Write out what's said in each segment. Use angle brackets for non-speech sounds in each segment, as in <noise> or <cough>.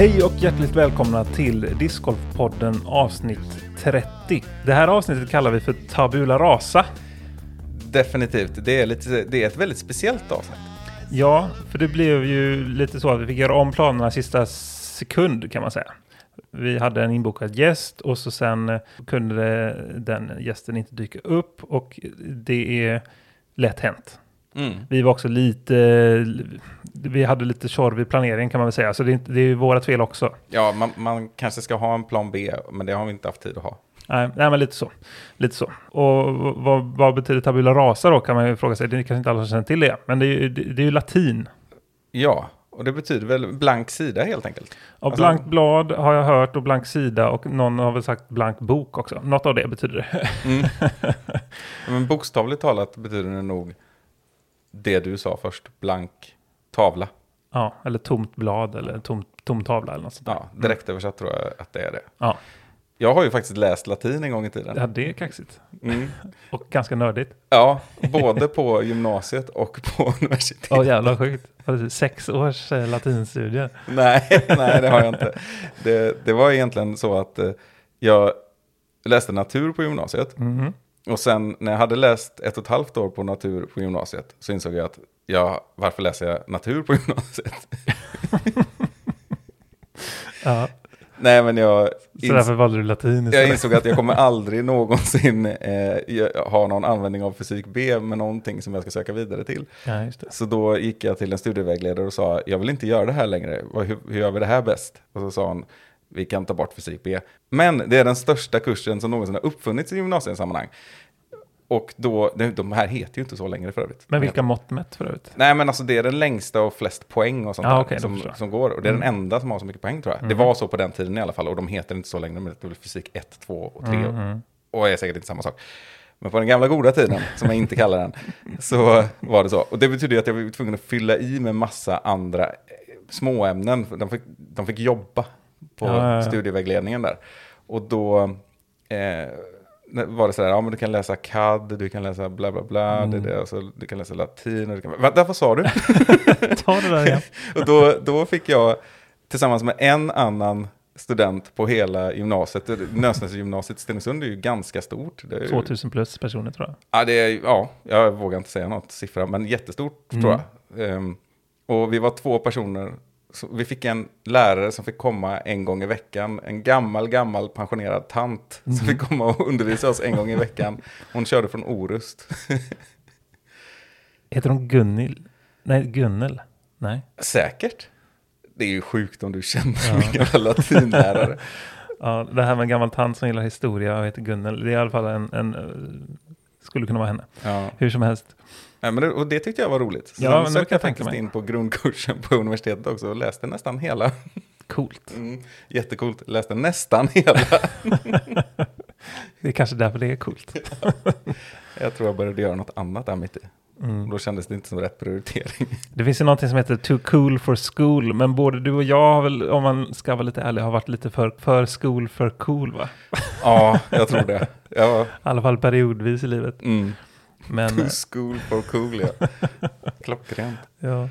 Hej och hjärtligt välkomna till Discgolfpodden avsnitt 30. Det här avsnittet kallar vi för Tabula Rasa. Definitivt. Det är, lite, det är ett väldigt speciellt avsnitt. Ja, för det blev ju lite så att vi fick göra om planerna sista sekund kan man säga. Vi hade en inbokad gäst och så sen eh, kunde den gästen inte dyka upp och det är lätt hänt. Mm. Vi var också lite, vi hade lite tjorv i planeringen kan man väl säga, så det är, inte, det är ju vårat fel också. Ja, man, man kanske ska ha en plan B, men det har vi inte haft tid att ha. Nej, nej, men lite så. Lite så. Och vad, vad betyder tabula rasa då kan man ju fråga sig. Det är kanske inte alla som känner till det. Men det är ju, det, det är ju latin. Ja, och det betyder väl blank sida helt enkelt. Och Alltså- blankt blad har jag hört och blank sida och någon har väl sagt blank bok också. Något av det betyder det. Mm. <laughs> men bokstavligt talat betyder det nog det du sa först, blank tavla. ja, eller tomt blad eller tom, tom tavla eller något sånt där. Ja, direkt översatt tror jag att det är det. Ja, Jag har ju faktiskt läst latin en gång i tiden. ja, det är kaxigt. Mm. <laughs> Och ganska nördigt. Ja, både på gymnasiet och på <laughs> universitet. Åh jävlar sjukt. Vad är det, Sex års eh, latinstudier. <laughs> Nej, nej, det har jag inte. Det, det var egentligen så att eh, jag läste natur på gymnasiet. Mhm. Och sen när jag hade läst ett och ett halvt år på natur på gymnasiet så insåg jag att ja, varför läser jag natur på <laughs> gymnasiet? <laughs> Ja, nej, men jag, så ins- därför valde du latin jag istället. insåg att jag kommer <laughs> aldrig någonsin eh, ha någon användning av fysik B med någonting som jag ska söka vidare till. Ja. Så då gick jag till en studievägledare och sa, jag vill inte göra det här längre, hur, hur gör vi det här bäst? Och så sa hon, vi kan ta bort fysik B. Men det är den största kursen som någonsin har uppfunnits i gymnasiesammanhang. Och då, de, här heter ju inte så längre för övrigt. Men vilka mått mätt för övrigt? Nej men alltså det är den längsta och flest poäng och sånt Ja, där då som, som går. Och det är Mm. den enda som har så mycket poäng tror jag. Det var så på den tiden i alla fall och de heter inte så längre, men det är fysik 1, 2 och 3. Mhm. Och är säkert inte samma sak. Men på den gamla goda tiden, som jag inte kallar den, <laughs> så var det så. Och det betyder att jag var tvungen att fylla i med massa andra eh, småämnen. De fick, de fick jobba på Ja, studievägledningen där. Och då eh, var det så här, ja men du kan läsa CAD, du kan läsa bla bla bla, Mm. det, det, och så, du kan läsa latin. Och du kan, vänta, vad sa du? <laughs> Ta det där igen. <laughs> och då, då fick jag tillsammans med en annan student på hela gymnasiet, Nösnäs gymnasiet i Stenungsund är ju ganska stort. Ju, 2000 plus personer tror jag. Ja, det är, ja, jag vågar inte säga något siffra, men jättestort Mm. tror jag. Ehm, och vi var två personer. Så vi fick en lärare som fick komma en gång i veckan. En gammal, gammal pensionerad tant som fick komma och undervisa oss en gång i veckan. Hon körde från Orust. <laughs> Heter hon Gunnil? Nej, Gunnel? Nej. Säkert. Det är ju sjukt om du känner Ja. min gamla latinlärare. <laughs> Ja, det här med en gammal tant som gillar historia och heter Gunnel. Det är i alla fall en, en skulle kunna vara henne. Ja. Hur som helst. Ja, men det, och det tyckte jag var roligt. Så Ja, sen sökte jag faktiskt in på grundkursen på universitetet också och läste nästan hela. Coolt. <laughs> Mm, jättecoolt. Läste nästan hela. <laughs> Det är kanske därför det är coolt. <laughs> Jag tror jag började göra något annat där mitt i. Mm. då kändes det inte som rätt prioritering. Det finns ju någonting som heter too cool for school. Men både du och jag har väl, om man ska vara lite ärlig, har varit lite för, för school för cool va? ja, jag tror det. Ja, I alla fall periodvis i livet. mm. Men, Too eh, school for cool, ja. Klockrent. ja.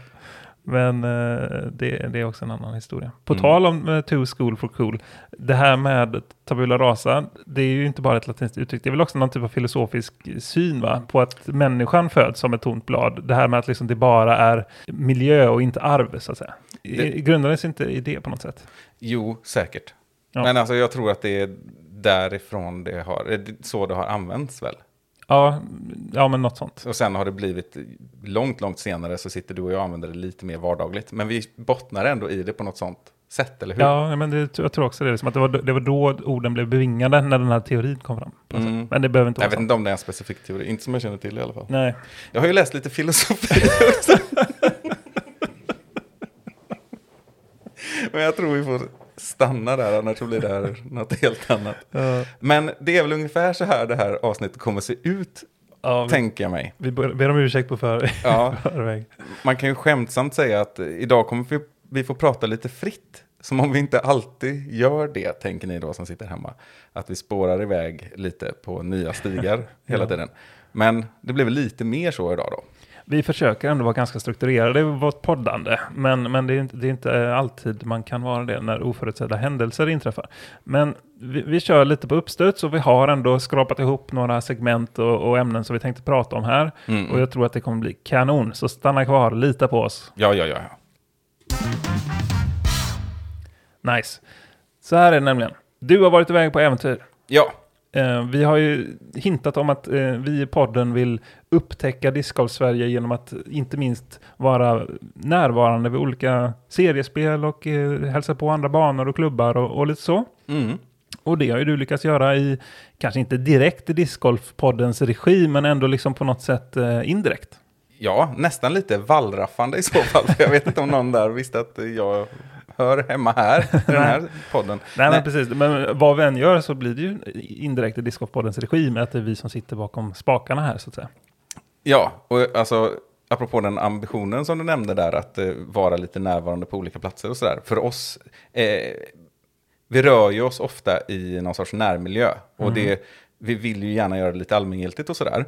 Men eh, det, det är också en annan historia. På Mm. tal om uh, too school for cool. Det här med tabula rasa, det är ju inte bara ett latinskt uttryck. Det är väl också någon typ av filosofisk syn va? på att människan föds som ett tomt blad. Det här med att liksom det bara är miljö och inte arv så att säga. Det- sig inte i det på något sätt? Jo, säkert. Ja. Men alltså jag tror att det är därifrån det har, eh, så det har använts väl. Ja, ja men något sånt. Och sen har det blivit långt, långt senare så sitter du och jag och använder det lite mer vardagligt. Men vi bottnar ändå i det på något sånt sätt, eller hur? Ja, men det, jag tror också det. är Som att det, var, det var då orden blev bevingade när den här teorin kom fram. Mm. Men det behöver inte Jag vara vet så. inte om det är en specifik teori, inte som jag känner till i alla fall. Nej, Jag har ju läst lite filosofi också. <laughs> Men jag tror vi får stanna där, annars blir det här <laughs> något helt annat. Ja. Men det är väl ungefär så här det här avsnittet kommer se ut, ja, tänker jag mig. vi ber om ursäkt på för, <laughs> Ja, <laughs> förväg. man kan ju skämtsamt säga att idag kommer vi, vi få prata lite fritt. som om vi inte alltid gör det, tänker ni då som sitter hemma. Att vi spårar iväg lite på nya stigar hela tiden. Men det blev lite mer så idag då. Vi försöker ändå vara ganska strukturerade i vårt poddande, men, men det, är inte, det är inte alltid man kan vara det när oförutsedda händelser inträffar. Men vi, vi kör lite på uppstuds och vi har ändå skrapat ihop några segment och, och ämnen som vi tänkte prata om här. Mm. Och jag tror att det kommer bli kanon, så stanna kvar, lita på oss. Ja, ja, ja. Nice. Så här är det nämligen. Du har varit iväg på äventyr. Ja, vi har ju hintat om att eh, vi i podden vill upptäcka discgolf-Sverige genom att inte minst vara närvarande vid olika seriespel och eh, hälsa på andra banor och klubbar och, och lite så. mm. Och det har ju du lyckats göra i, kanske inte direkt i discgolf-poddens regi, men ändå liksom på något sätt eh, indirekt. ja nästan lite vallraffande i så fall. Jag vet inte om någon där visste att jag hör hemma här i den här <laughs> podden. Nej, men precis. Men vad vi än gör så blir det ju indirekt i discgolf-poddens regi med att det är vi som sitter bakom spakarna här så att säga. Ja, och alltså apropå den ambitionen som du nämnde där, att eh, vara lite närvarande på olika platser och sådär. För oss, eh, vi rör ju oss ofta i någon sorts närmiljö. Och det, vi vill ju gärna göra det lite allmängiltigt och sådär.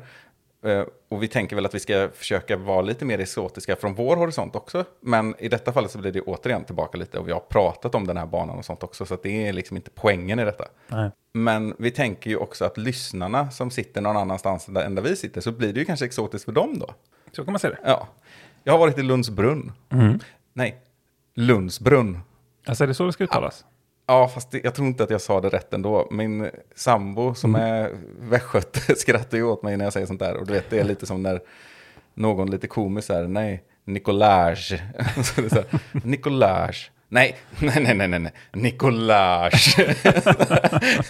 Eh, och vi tänker väl att vi ska försöka vara lite mer exotiska från vår horisont också. Men i detta fallet så blir det återigen tillbaka lite och vi har pratat om den här banan och sånt också. Så att det är liksom inte poängen i detta. Nej. Men vi tänker ju också att lyssnarna som sitter någon annanstans än där vi sitter så blir det ju kanske exotiskt för dem då. Så kan man se det. Ja. Jag har varit i Lundsbrunn. Mm. Nej, Lundsbrunn. Alltså är det så det ska uttalas? Ja, fast det, jag tror inte att jag sa det rätt ändå. Min sambo som är västgöte <laughs> skrattar ju åt mig när jag säger sånt där. Och du vet, det är lite som när någon lite komisk är, nej, Nicolage. <laughs> Här, Nicolage. Nej, <laughs> nej, nej, nej, nej, nej, Nicolage.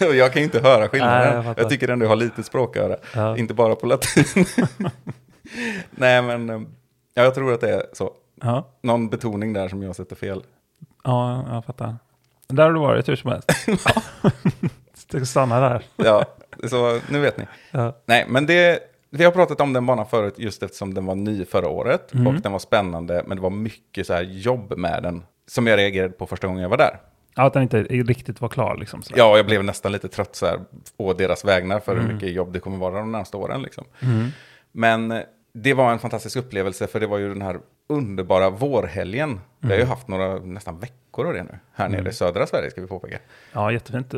Jag kan ju inte höra Nej, skillnaden. jag jag, fattar. tycker ändå jag har lite språköra. Ja. Inte bara på latin. nej, men eh, ja, jag tror att det är så. Ja, Någon betoning där som jag sätter fel. ja jag fattar. Där har du varit hur som helst. <laughs> Ja. <laughs> Stanna där. Ja, så nu vet ni. Ja. Nej, men det, vi har pratat om den banan förut just eftersom den var ny förra året. Mm. Och den var spännande, men det var mycket så här jobb med den. Som jag reagerade på första gången jag var där. ja, att den inte riktigt var klar liksom. Så. Ja, jag blev nästan lite trött så här å deras vägnar för Mm. hur mycket jobb det kommer vara de närmaste åren. Liksom. Men eh, det var en fantastisk upplevelse för det var ju den här underbara vårhelgen. Vi har ju haft några nästan veckor av det nu. Här nere i södra Sverige ska vi påpeka. ja, jättefint.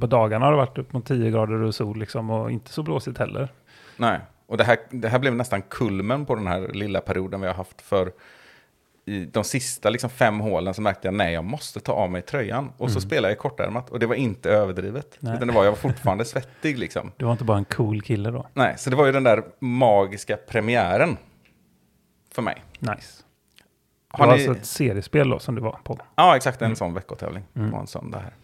På dagarna har det varit upp mot 10 grader och sol liksom och inte så blåsigt heller. Nej, och det här, det här blev nästan kulmen på den här lilla perioden vi har haft för i de sista liksom fem hålen så märkte jag nej, jag måste ta av mig tröjan. Och så spelade jag kortärmat och det var inte överdrivet. Nej. Utan det var, jag var fortfarande svettig liksom. Du var inte bara en cool kille då. Nej, så det var ju den där magiska premiären för mig. Nice. Det Har var ni... alltså ett seriespel då som du var på. Ja, exakt, en sån veckotävling. Det Mm. var en söndag här.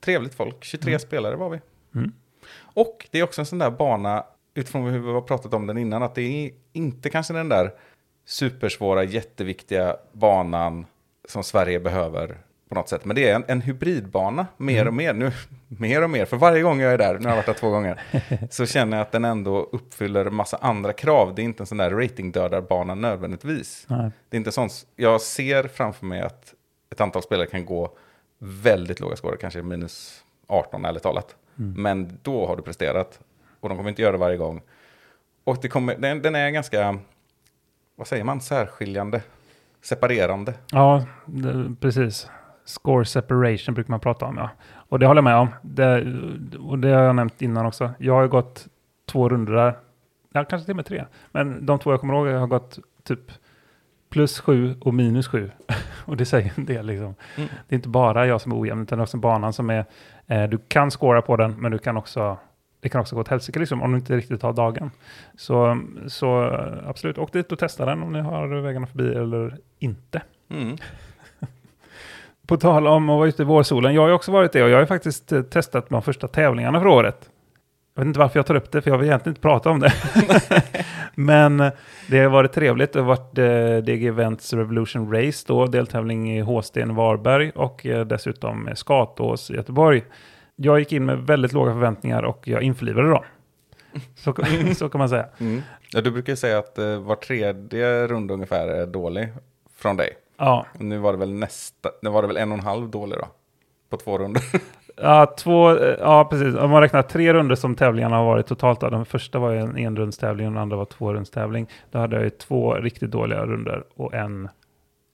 Trevligt folk, 23 spelare var vi. Mm. Och det är också en sån där bana, utifrån hur vi har pratat om den innan, att det är inte kanske den där supersvåra, jätteviktiga banan som Sverige behöver på något sätt. Men det är en, en hybridbana, mer och mer. Nu, mer och mer, för varje gång jag är där, nu har jag varit där två gånger, <laughs> så känner jag att den ändå uppfyller massa andra krav. Det är inte en sån där ratingdödarbana nödvändigtvis. Nej. Det är inte sånt. Jag ser framför mig att ett antal spelare kan gå väldigt låga scorer, kanske minus 18 ärligt talat. Men då har du presterat och de kommer inte göra det varje gång. Och det kommer, den, den är ganska, vad säger man, särskiljande, separerande. Ja, det, precis. Score separation brukar man prata om, ja. Och det håller jag med om. Det, och det har jag nämnt innan också. Jag har ju gått två runder där. Ja, kanske till och med tre. Men de två jag kommer ihåg jag har gått typ plus sju och minus sju. <laughs> och det säger en del liksom. Mm. Det är inte bara jag som är ojämn, utan det är också banan som är... Eh, du kan scora på den, men du kan också... Det kan också gå åt helsike liksom, om du inte riktigt har dagen. Så, så absolut, åk dit och testa den om ni har vägarna förbi eller inte. Mm. På tal om att vara ute i vårsolen, jag har ju också varit det och jag har ju faktiskt eh, testat de första tävlingarna för året. Jag vet inte varför jag tar upp det, för jag vill egentligen inte prata om det. <laughs> Men eh, det har varit trevligt. Det har varit eh, DG Events Revolution Race då, deltävling i Håsten Varberg och eh, dessutom Skatås i Göteborg. Jag gick in med väldigt låga förväntningar och jag införlivade dem. <laughs> Så, så kan man säga. Mm. Ja, du brukar säga att eh, var tredje runda ungefär är dålig från dig. Ja, Och Nu var det väl nästa, nu var det väl en och en halv dålig då? På två runder. <laughs> ja, två, ja precis. Om man räknar tre runder som tävlingarna har varit totalt. Då. Den första var ju en enrundstävling och den andra var tvårundstävling. Då hade jag ju två riktigt dåliga runder och en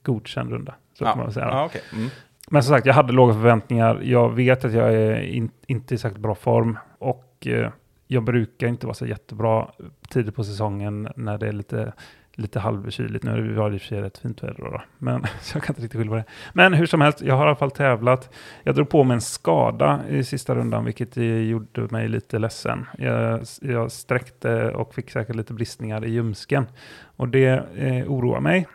godkänd runda. Så kan man säga. ja okej. Mm. Men som sagt, jag hade låga förväntningar. Jag vet att jag är in, inte i särskilt bra form och eh, jag brukar inte vara så jättebra tidigt på säsongen när det är lite, lite halvkyligt. Nu har det i och för sig rätt fint väder då, men så <laughs> jag kan inte riktigt skylla på det. Men hur som helst, jag har i alla fall tävlat. Jag drog på mig en skada i sista rundan, vilket gjorde mig lite ledsen. Jag, jag sträckte och fick säkert lite bristningar i ljumsken och det eh, oroar mig.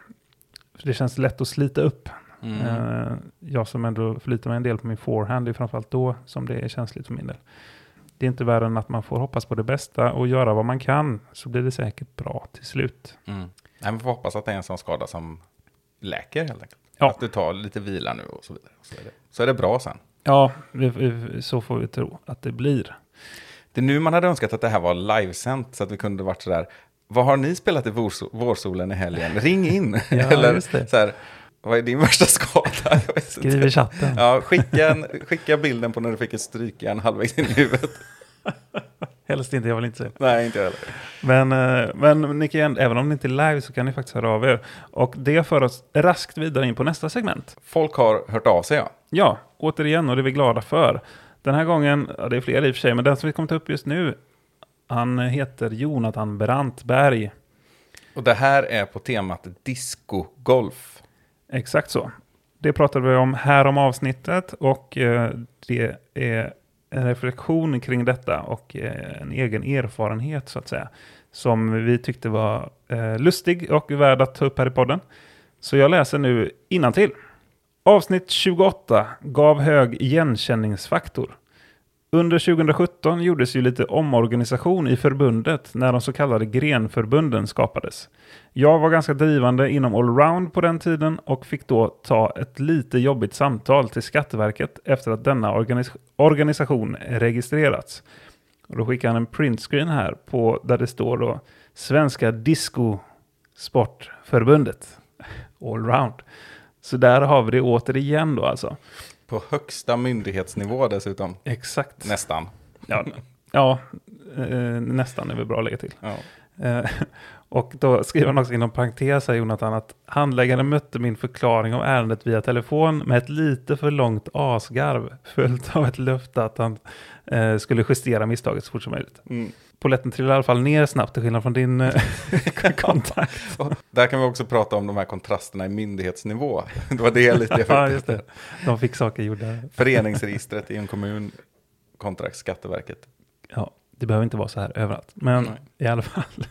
För det känns lätt att slita upp Mm. Eh, jag som ändå förlitar mig en del på min forehand, det är framförallt då som det är känsligt för min del. Det är inte värre än att man får hoppas på det bästa och göra vad man kan, så blir det säkert bra till slut. Mm. Nej, vi får hoppas att det är en sån skada som läker helt enkelt. Ja. Att du tar lite vila nu och så vidare. Så är det, så är det bra sen. Ja, så får vi tro att det blir. Det är nu man hade önskat att det här var livesänt så att vi kunde varit sådär. Vad har ni spelat i vårso- vårsolen i helgen? Ring in! <laughs> Ja, <laughs> Eller så här, vad är din <laughs> värsta skada? Skriv i chatten. Ja, skicka, en, skicka bilden på när du fick ett strykjärn halvvägs in i huvudet. <laughs> Helst inte, jag vill inte se. Nej, inte heller. Men, eh, men ni kan, även om ni inte är live så kan ni faktiskt höra av er. Och det för oss raskt vidare in på nästa segment. Folk har hört av sig, ja. Ja, återigen och det är vi glada för. Den här gången, ja, det är fler i och för sig, men den som vi kommer ta upp just nu, han heter Jonathan Brantberg. Och det här är på temat disco-golf. Exakt så. Det pratade vi om här om avsnittet och eh, det är en reflektion kring detta och eh, en egen erfarenhet så att säga. Som vi tyckte var eh, lustig och värd att ta upp här i podden. Så jag läser nu till. Avsnitt 28 gav hög igenkänningsfaktor. Under 2017 gjordes ju lite omorganisation i förbundet när de så kallade grenförbunden skapades. Jag var ganska drivande inom allround på den tiden och fick då ta ett lite jobbigt samtal till Skatteverket efter att denna organis- organisation registrerats. Och då skickar han en printscreen här på där det står då Svenska Disco Sportförbundet. <laughs> Allround. Så där har vi det återigen då alltså. På högsta myndighetsnivå dessutom. Exakt. Nästan. Ja, <laughs> ja eh, nästan är väl bra att lägga till. Ja. Eh, och då skriver han också inom parentes här Jonathan att handläggaren mötte min förklaring av ärendet via telefon med ett lite för långt asgarv följt av ett löfte att han eh, skulle justera misstaget så fort som möjligt. Mm. Poletten trillade i alla fall ner snabbt till skillnad från din eh, <laughs> kontakt. Där kan vi också prata om de här kontrasterna i myndighetsnivå. <laughs> Det var det lite jag <laughs> ja, just det. De fick saker gjorda. Föreningsregistret i en kommun kontra Skatteverket. Ja, det behöver inte vara så här överallt. Men Nej. i alla fall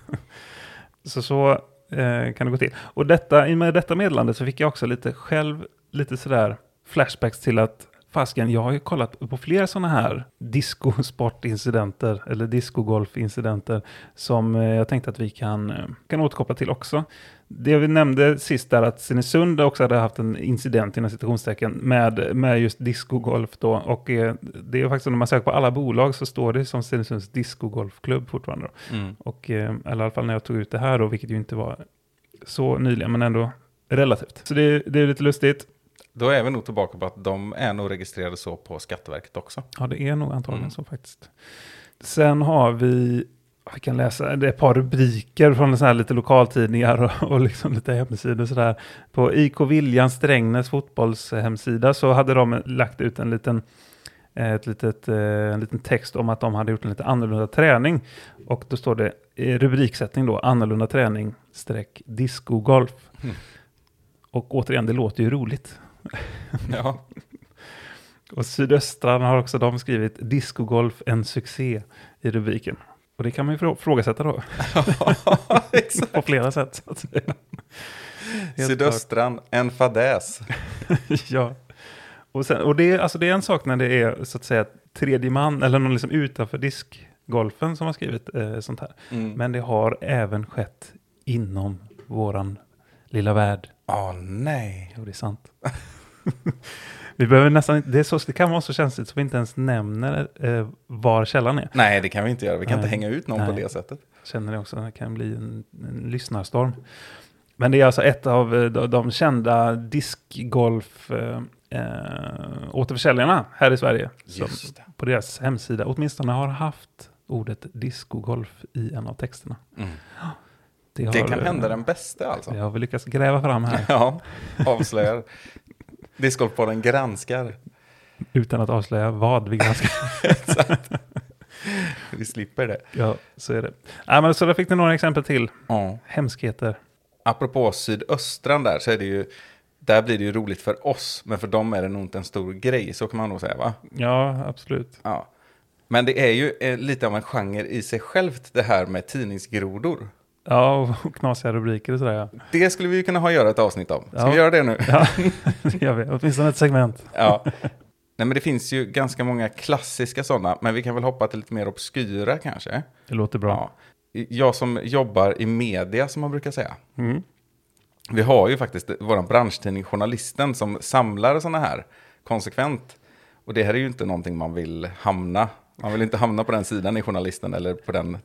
så så eh, kan det gå till. Och detta, i och med detta meddelande så fick jag också lite själv, lite sådär flashbacks till att fasken, jag har ju kollat på flera sådana här discosportincidenter eller discogolfincidenter som eh, jag tänkte att vi kan, eh, kan återkoppla till också. Det vi nämnde sist där att Stenungsund också hade haft en incident inom citationstecken med, med just discogolf då och eh, det är faktiskt när man söker på alla bolag så står det som Stenungsunds discogolfklubb fortfarande. Mm. Och eh, eller i alla fall när jag tog ut det här då, vilket ju inte var så nyligen men ändå relativt. Så det, det är lite lustigt. Då är vi nog tillbaka på att de är nog registrerade så på Skatteverket också. Ja, det är nog antagligen Mm. så faktiskt. Sen har vi, vi kan läsa det är ett par rubriker från så här lite lokaltidningar och, och liksom lite hemsidor och sådär. På IK Viljan Strängnäs fotbollshemsida så hade de lagt ut en liten, eh, ett litet, eh, en liten text om att de hade gjort en lite annorlunda träning. Och då står det i rubriksättning då, annorlunda träning streck discogolf. Mm. Och återigen, det låter ju roligt. <laughs> Ja, Och Sydöstran har också de skrivit discogolf en succé i rubriken. Och det kan man ju frå- frågasätta då <laughs> exakt. på flera sätt. Sydöstran, en fadäs. <laughs> ja. Och, sen, och det, alltså det är en sak när det är så att säga tredje man eller någon liksom utanför diskgolfen som har skrivit eh, sånt här. Mm. Men det har även skett inom våran lilla värld. Åh nej. Jo, det är sant. <laughs> vi behöver nästan det, är så, det kan vara så känsligt så vi inte ens nämner eh, var källan är. Nej, det kan vi inte göra. Vi kan Nej. inte hänga ut någon på Nej. det sättet. Känner det också, det kan bli en, en lyssnarstorm. Men det är alltså ett av eh, de, de kända diskgolf eh, eh, återförsäljarna här i Sverige. Som på deras hemsida åtminstone har haft ordet discogolf i en av texterna. Mm. Det, har, Det kan eh, hända den bästa alltså. Det har vi lyckats gräva fram här <laughs> Ja, avslöjar. Discgolfpodden granskar. utan att avslöja vad vi granskar. <laughs> Exakt. Vi slipper det. ja, så är det. Nej, men så där fick ni några exempel till. Ja. Hemskheter. Apropå sydöstran där så är det ju, där blir det ju roligt för oss, men för dem är det nog inte en stor grej, så kan man nog säga va? Ja, absolut. Ja. Men det är ju eh, lite av en genre i sig självt det här med tidningsgrodor. Ja, och knasiga rubriker och sådär. Ja, Det skulle vi ju kunna ha göra ett avsnitt om. Ska Ja. vi göra det nu? ja <laughs> det gör vi. Åtminstone ett segment. Ja. Nej men det finns ju ganska många klassiska sådana, men vi kan väl hoppa till lite mer obskyra kanske. Det låter bra. Ja. Jag som jobbar i media, som man brukar säga. Mm. Vi har ju faktiskt vår branschtidning Journalisten som samlar sådana här konsekvent. Och det här är ju inte någonting man vill hamna. Man vill inte hamna på den sidan i Journalisten eller på den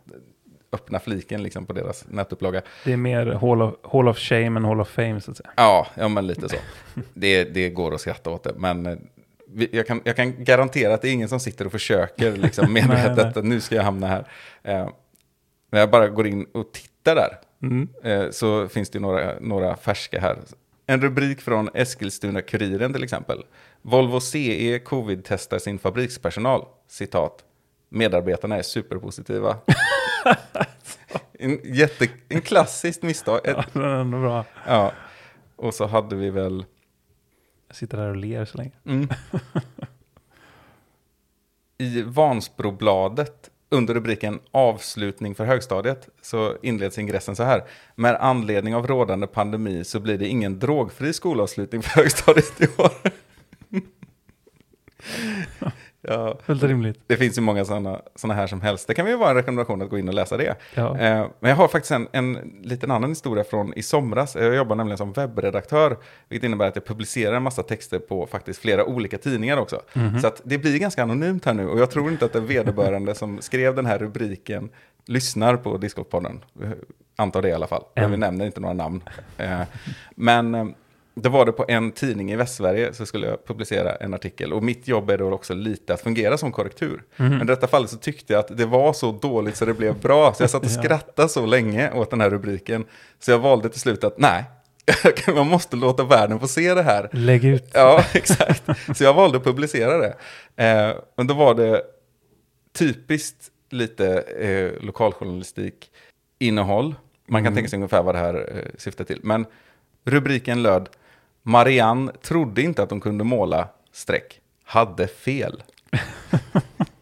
öppna fliken liksom på deras nätupplaga. Det är mer Hall of, Hall of Shame än Hall of Fame så att säga. Ja, ja men lite så. Det, det går att skratta åt det, men eh, jag, kan, jag kan garantera att det är ingen som sitter och försöker liksom, <laughs> Nej, medvetet att nu ska jag hamna här. Eh, när jag bara går in och tittar där Mm. eh, så finns det några, några färska här. En rubrik från Eskilstuna-Kuriren till exempel. Volvo CE covid-testar sin fabrikspersonal. Citat. Medarbetarna är superpositiva. <laughs> en, jätte, en klassiskt misstag. Ja, det är ändå bra. ja. Och så hade vi väl... Jag sitter där och ler så länge. Mm. I Vansbrobladet under rubriken avslutning för högstadiet så inleds ingressen så här. Med anledning av rådande pandemi så blir det ingen drogfri skolavslutning för högstadiet i år. Ja, Fullt rimligt. det finns ju många sådana såna här som helst. Det kan ju vara en rekommendation att gå in och läsa det. Ja. Eh, men jag har faktiskt en, en liten annan historia från i somras. Jag jobbar nämligen som webbredaktör, vilket innebär att jag publicerar en massa texter på faktiskt flera olika tidningar också. Så att det blir ganska anonymt här nu och jag tror inte att det vederbörande som skrev den här rubriken lyssnar på Discopodden. Antar det i alla fall. Än. Vi nämner inte några namn. Eh, men eh, det var det på en tidning i Västsverige så skulle jag publicera en artikel. Och mitt jobb är då också lite att fungera som korrektur. Men i detta fallet så tyckte jag att det var så dåligt så det blev bra. Så jag satt och <laughs> skrattade så länge åt den här rubriken. Så jag valde till slut att nej, <laughs> man måste låta världen få se det här. Lägg ut. Ja, <laughs> exakt. Så jag valde att publicera det. Eh, och då var det typiskt lite eh, lokaljournalistik innehåll. Man kan tänka sig ungefär vad det här eh, syftar till. Men rubriken löd Marianne trodde inte att hon kunde måla streck. Hade fel. <laughs>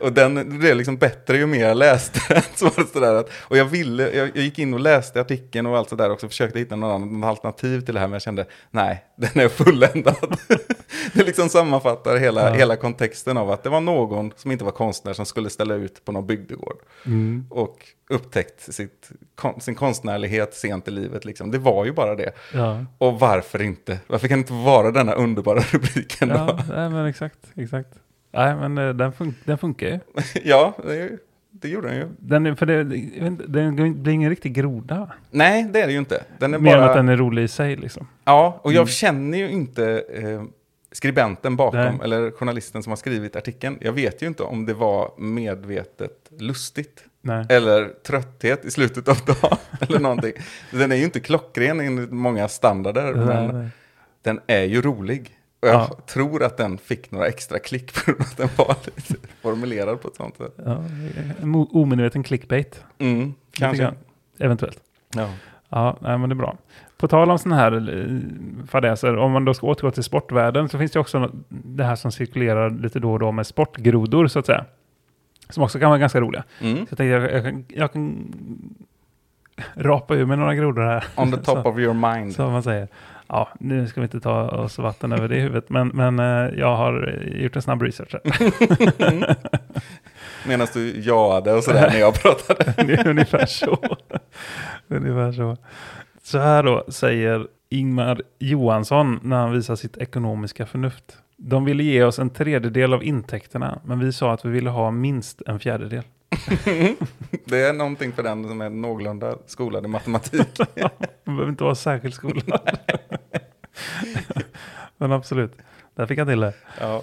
Och den blev liksom bättre ju mer jag läste den. <laughs> Så sådär att, och jag, ville, jag, jag gick in och läste artikeln och allt sådär också. Försökte hitta någon annan alternativ till det här. Men jag kände, nej, <laughs> den är fulländad. <laughs> det liksom sammanfattar hela, Ja. hela kontexten av att det var någon som inte var konstnär som skulle ställa ut på någon bygdegård. Mm. Och upptäckt sitt, kon, sin konstnärlighet sent i livet. Liksom. Det var ju bara det. Ja, Och varför inte? Varför kan det inte vara denna underbara rubriken? ja nej, men exakt. exakt. Nej, men eh, den, fun- den funkar ju. <laughs> ja det, det gjorde den ju. Den, är- för det, den blir ingen riktig groda. Nej, det är det ju inte. Den är Mer än bara... att den är rolig i sig liksom. Ja, och jag Mm. känner ju inte eh, skribenten bakom, Nej. eller journalisten som har skrivit artikeln. Jag vet ju inte om det var medvetet lustigt, Nej. eller trötthet i slutet av dagen, <laughs> eller någonting. Den är ju inte klockren enligt många standarder, Nej, men den är ju rolig. Och jag Ja. tror att den fick några extra klick för att den var lite formulerad på ett sånt sätt. Ja, en omedveten clickbait. Mm, kanske. Eventuellt. Ja. Ja, nej, men det är bra. På tal om sådana här eh, fadäser, om man då ska återgå till sportvärlden så finns det också det här som cirkulerar lite då och då med sportgrodor så att säga. Som också kan vara ganska roliga. Mm. Så jag tänkte jag, jag, kan, jag kan rapa ur med några grodor här. On the top <laughs> så, of your mind. Som man säger. Ja, nu ska vi inte ta oss vatten över det i huvudet, men, men eh, jag har gjort en snabb research här. <laughs> Medan du jaade och sådär när jag pratade. <laughs> Det är ungefär så. ungefär så. Så här då säger Ingmar Johansson när han visar sitt ekonomiska förnuft. De ville ge oss en tredjedel av intäkterna, men vi sa att vi ville ha minst en fjärdedel. <laughs> Det är någonting för den som är någorlunda skolad i matematik. Man behöver inte vara särskilt skolad. <laughs> Men absolut, där fick jag till det. ja.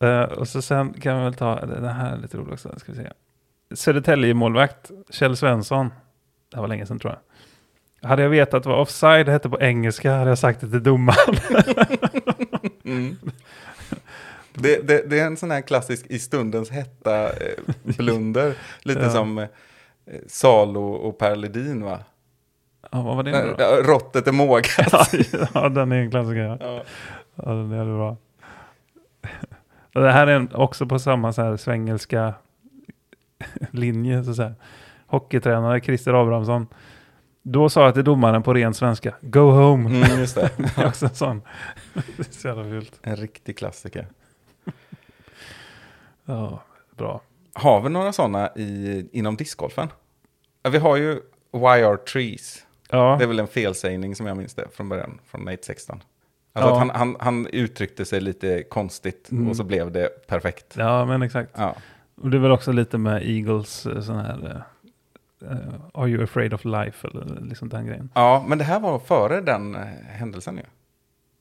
Eh, och så sen kan vi väl ta den här är lite rolig också. Ska vi se. Södertälje-målvakt Kjell Svensson. Det här var länge sedan tror jag. Hade jag vetat vad offside hette på engelska hade jag sagt det till domaren. <laughs> Mm. Det, det, det är en sån här klassisk i stundens hetta eh, blunder. <laughs> Lite Ja. som eh, Salo och Per Ledin va? Ja, vad var det nu då? Råttet är mågat. <laughs> Ja, den är en klassiker. Ja. Ja. Den är bra. Det här är också på samma så här svengelska <laughs> linje. Så säga. Hockeytränare Christer Abrahamsson. Då sa jag till domaren på ren svenska, go home. Mm, just det. <laughs> Det är också en sån. Det är så jävla fult. En riktig klassiker. Ja, bra. Har vi några sådana i, inom discgolfen? Vi har ju Why are trees? Ja, Det är väl en felsägning som jag minns det från början, från Nate 16. Alltså Ja. att han, han, han uttryckte sig lite konstigt Mm. och så blev det perfekt. ja, men exakt. Ja. Och det är väl också lite med Eagles eh, sån här eh, Are you afraid of life? Eller liksom den grejen. ja, men det här var före den händelsen ju.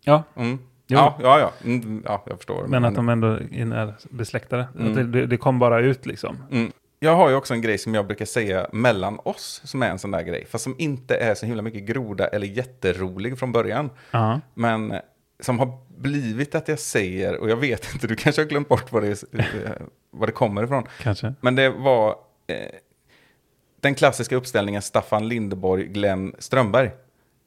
Ja, Mm. Ja, ja, ja. Mm, ja, jag förstår. men att de ändå är besläktade. Mm. Det, det, det kom bara ut liksom. Jag har ju också en grej som jag brukar säga mellan oss, som är en sån där grej. Fast som inte är så himla mycket groda eller jätterolig från början. Ja, Men som har blivit att jag säger, och jag vet inte, du kanske har glömt bort vad det, eh, vad det kommer ifrån. kanske. Men det var eh, den klassiska uppställningen Staffan Lindeborg, Glenn Strömberg.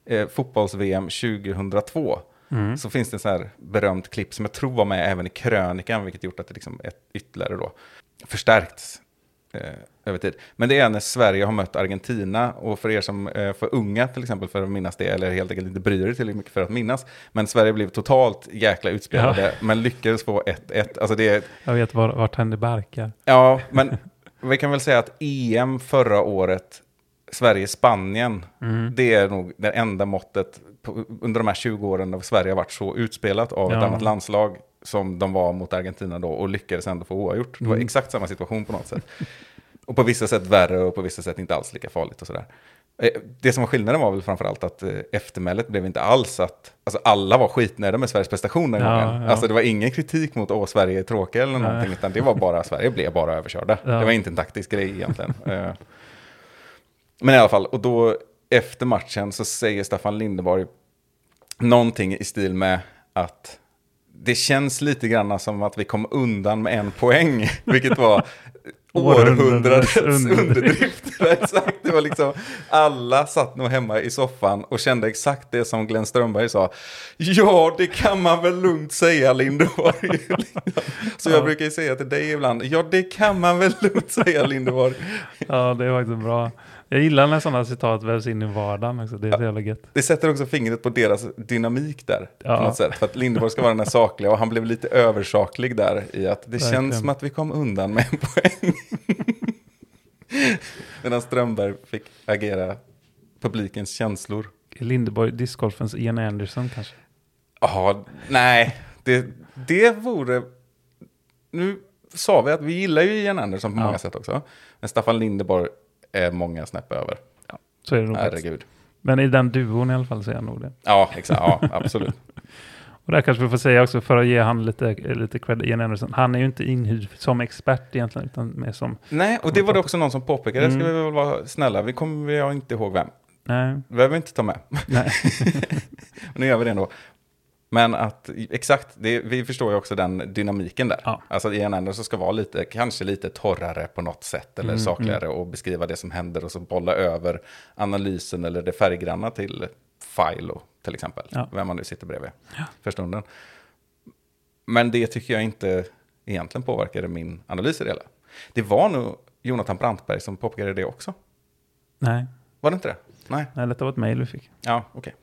Eh, Fotbolls-VM 2002. Mm. Så finns det en sån här berömt klipp som jag tror var med även i krönikan, vilket gjort att det liksom är ytterligare då förstärkts över tid. Men det är när Sverige har mött Argentina, och för er som är för unga till exempel för att minnas det, eller helt enkelt inte bryr er tillräckligt mycket för att minnas, men Sverige blev totalt jäkla utspelade, men lyckades få 1-1. Alltså det är, Jag vet var, vart hände barkar. ja, men vi kan väl säga att EM förra året, Sverige-Spanien, Mm. det är nog det enda måttet på, under de här 20 åren där Sverige har varit så utspelat av ett Ja. annat landslag som de var mot Argentina då och lyckades ändå få oavgjort. Det var Mm. exakt samma situation på något sätt. Och på vissa sätt värre och på vissa sätt inte alls lika farligt och sådär. Eh, Det som var skillnaden var väl framförallt att eh, eftermälet blev inte alls att, alltså alla var skitnöjda med Sveriges prestation den Ja, gången. ja. Alltså det var ingen kritik mot åh Sverige är tråkiga eller Nej. någonting, utan det var bara, Sverige blev bara överkörda. Ja. Det var inte en taktisk grej egentligen. <laughs> Eh, Men i alla fall, och då efter matchen så säger Staffan Lindeborg någonting i stil med att det känns lite grann som att vi kom undan med en poäng, <laughs> vilket var Århundradets underdrift. <laughs> exakt, det var liksom, alla satt nog hemma i soffan och kände exakt det som Glenn Strömberg sa. Ja, det kan man väl lugnt säga, Lindeborg. <laughs> Så jag Ja. brukar ju säga till dig ibland, ja, det kan man väl lugnt säga, Lindeborg. Ja, det är faktiskt bra. Jag gillar när sådana citat vävs in i vardagen också. Det är så jävla gött. Det sätter också fingret på deras dynamik där. Ja. På något sätt. För att Lindeborg ska vara den här sakliga och han blev lite översaklig där i att det Verkligen. känns som att vi kom undan med en poäng. <laughs> Medan Strömberg fick agera publikens känslor. Lindeborg, discgolfens Ian Anderson kanske. Ja, nej, det, det vore... Nu sa vi att vi gillar ju Ian Andersson på Ja. många sätt också. Men Staffan Lindeborg är många snäpp över. Så är det nog. Herregud. Men i den duon i alla fall så är jag nog det. Ja, exakt. Ja, absolut. <laughs> Och där kanske vi får säga också för att ge han lite, lite cred, Ian Anderson. Han är ju inte inhyrd som expert egentligen, utan mer som, Nej, och det var det också någon som påpekade. Mm. Ska vi väl vara snälla, vi kommer jag inte ihåg vem. nej, behöver vi inte ta med. nej. <laughs> Nu gör vi det ändå. Men att, exakt, det, vi förstår ju också den dynamiken där. Ja. Alltså Ian Anderson ska vara lite, kanske lite torrare på något sätt, eller Mm, sakligare och beskriva det som händer och så bolla över analysen eller det färggranna till Philo till exempel. Ja. Vem man nu sitter bredvid för stunden. Men det tycker jag inte egentligen påverkade min analys i det hela. Det var nog Jonathan Brantberg som påpekade det också. nej. Var det inte det? Nej. nej, detta var ett mejl vi fick. Ja, okej.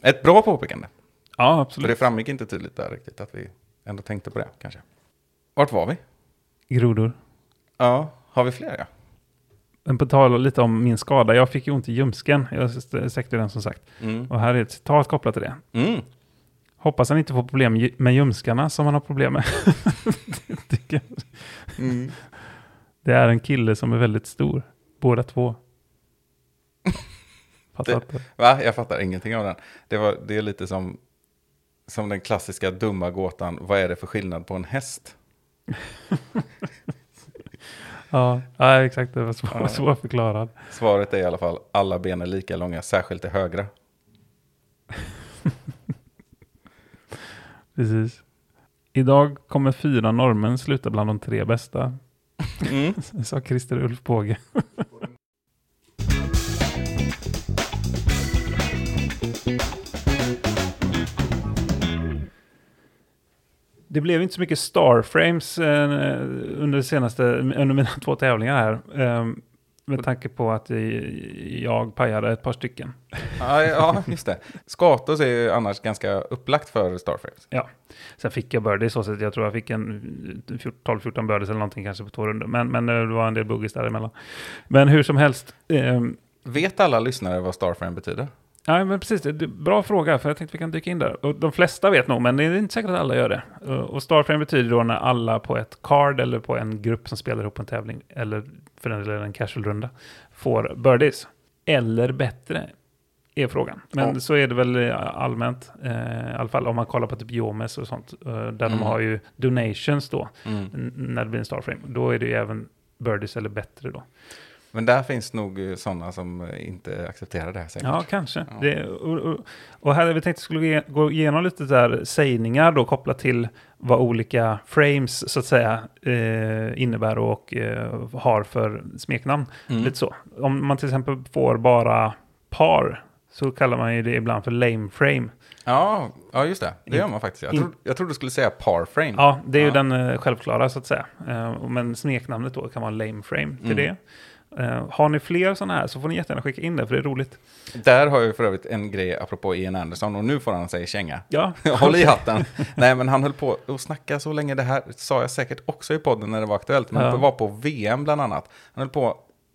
Ett bra påpekande. Ja, För absolut. det framgick inte tydligt där riktigt att vi ändå tänkte på det kanske. Vart var vi? Grodor. Ja, har vi fler ja? Men på tal lite om min skada, jag fick ju ont i ljumsken. Jag säckte den som sagt. Mm. Och här är ett citat kopplat till det. Mm. Hoppas han inte får problem med ljumskarna som han har problem med. <laughs> Det. Mm. det är en kille som är väldigt stor. Båda två. <laughs> Fattar Det-. Va? Jag fattar ingenting av den. Det, var, det är lite som, som den klassiska dumma gåtan. Vad är det för skillnad på en häst? <laughs> Ja, ja, exakt. Det var svår, Ja. svårförklarad. Svaret är i alla fall alla ben är lika långa, särskilt det högra. <laughs> Precis. Idag kommer fyra norrmän sluta bland de tre bästa, Mm. <laughs> sa Christer Ulf Båge. Det blev inte så mycket Starframes eh, under, senaste, under mina två tävlingar här. Eh, med tanke på att jag pajade ett par stycken. Ja, ja, just det. Skatos är ju annars ganska upplagt för Starframes. Sen fick jag birdies så sätt. Jag tror jag fick en 12-14 birdies eller någonting kanske på två runder. Men, men eh, det var en del boogies däremellan. Men hur som helst. Eh, Vet alla lyssnare vad Starframe betyder? Ja, men precis. Det är bra fråga, för jag tänkte vi kan dyka in där. Och de flesta vet nog, men det är inte säkert att alla gör det. Uh, Och startframe betyder då när alla på ett card eller på en grupp som spelar ihop en tävling, eller för den delen en casual-runda, får birdies. Eller bättre, är frågan. Men Ja. så är det väl eh, allmänt, eh, i alla fall om man kollar på typ Jomes och sånt, eh, där de Mm. har ju donations då, Mm. när det blir en startframe. Då är det ju även birdies eller bättre då. Men där finns nog sådana som eh, inte accepterar det här säkert. Ja, kanske. Ja. Det, och, och, och här hade vi tänkt att skulle ge- gå igenom lite där sägningar då kopplat till vad olika frames så att säga eh, innebär och eh, har för smeknamn. Mm. Lite så. Om man till exempel får bara par så kallar man ju det ibland för lame frame. Ja, ja, just det. Det gör man faktiskt. Jag, trodde, jag trodde du skulle säga parframe. Ja, det är ju Ja. den eh, självklara så att säga. Eh, men smeknamnet då kan vara lame frame till Mm. det. Eh, har ni fler sådana här så får ni jättegärna skicka in det för det är roligt. Där har jag för övrigt en grej apropå Ian Anderson och nu får han säga känga. Ja, <laughs> Håll i hatten. Nej, men han höll på att snacka så länge. Det här sa jag säkert också i podden när det var aktuellt. Men Ja. det var på VM bland annat. Han höll på,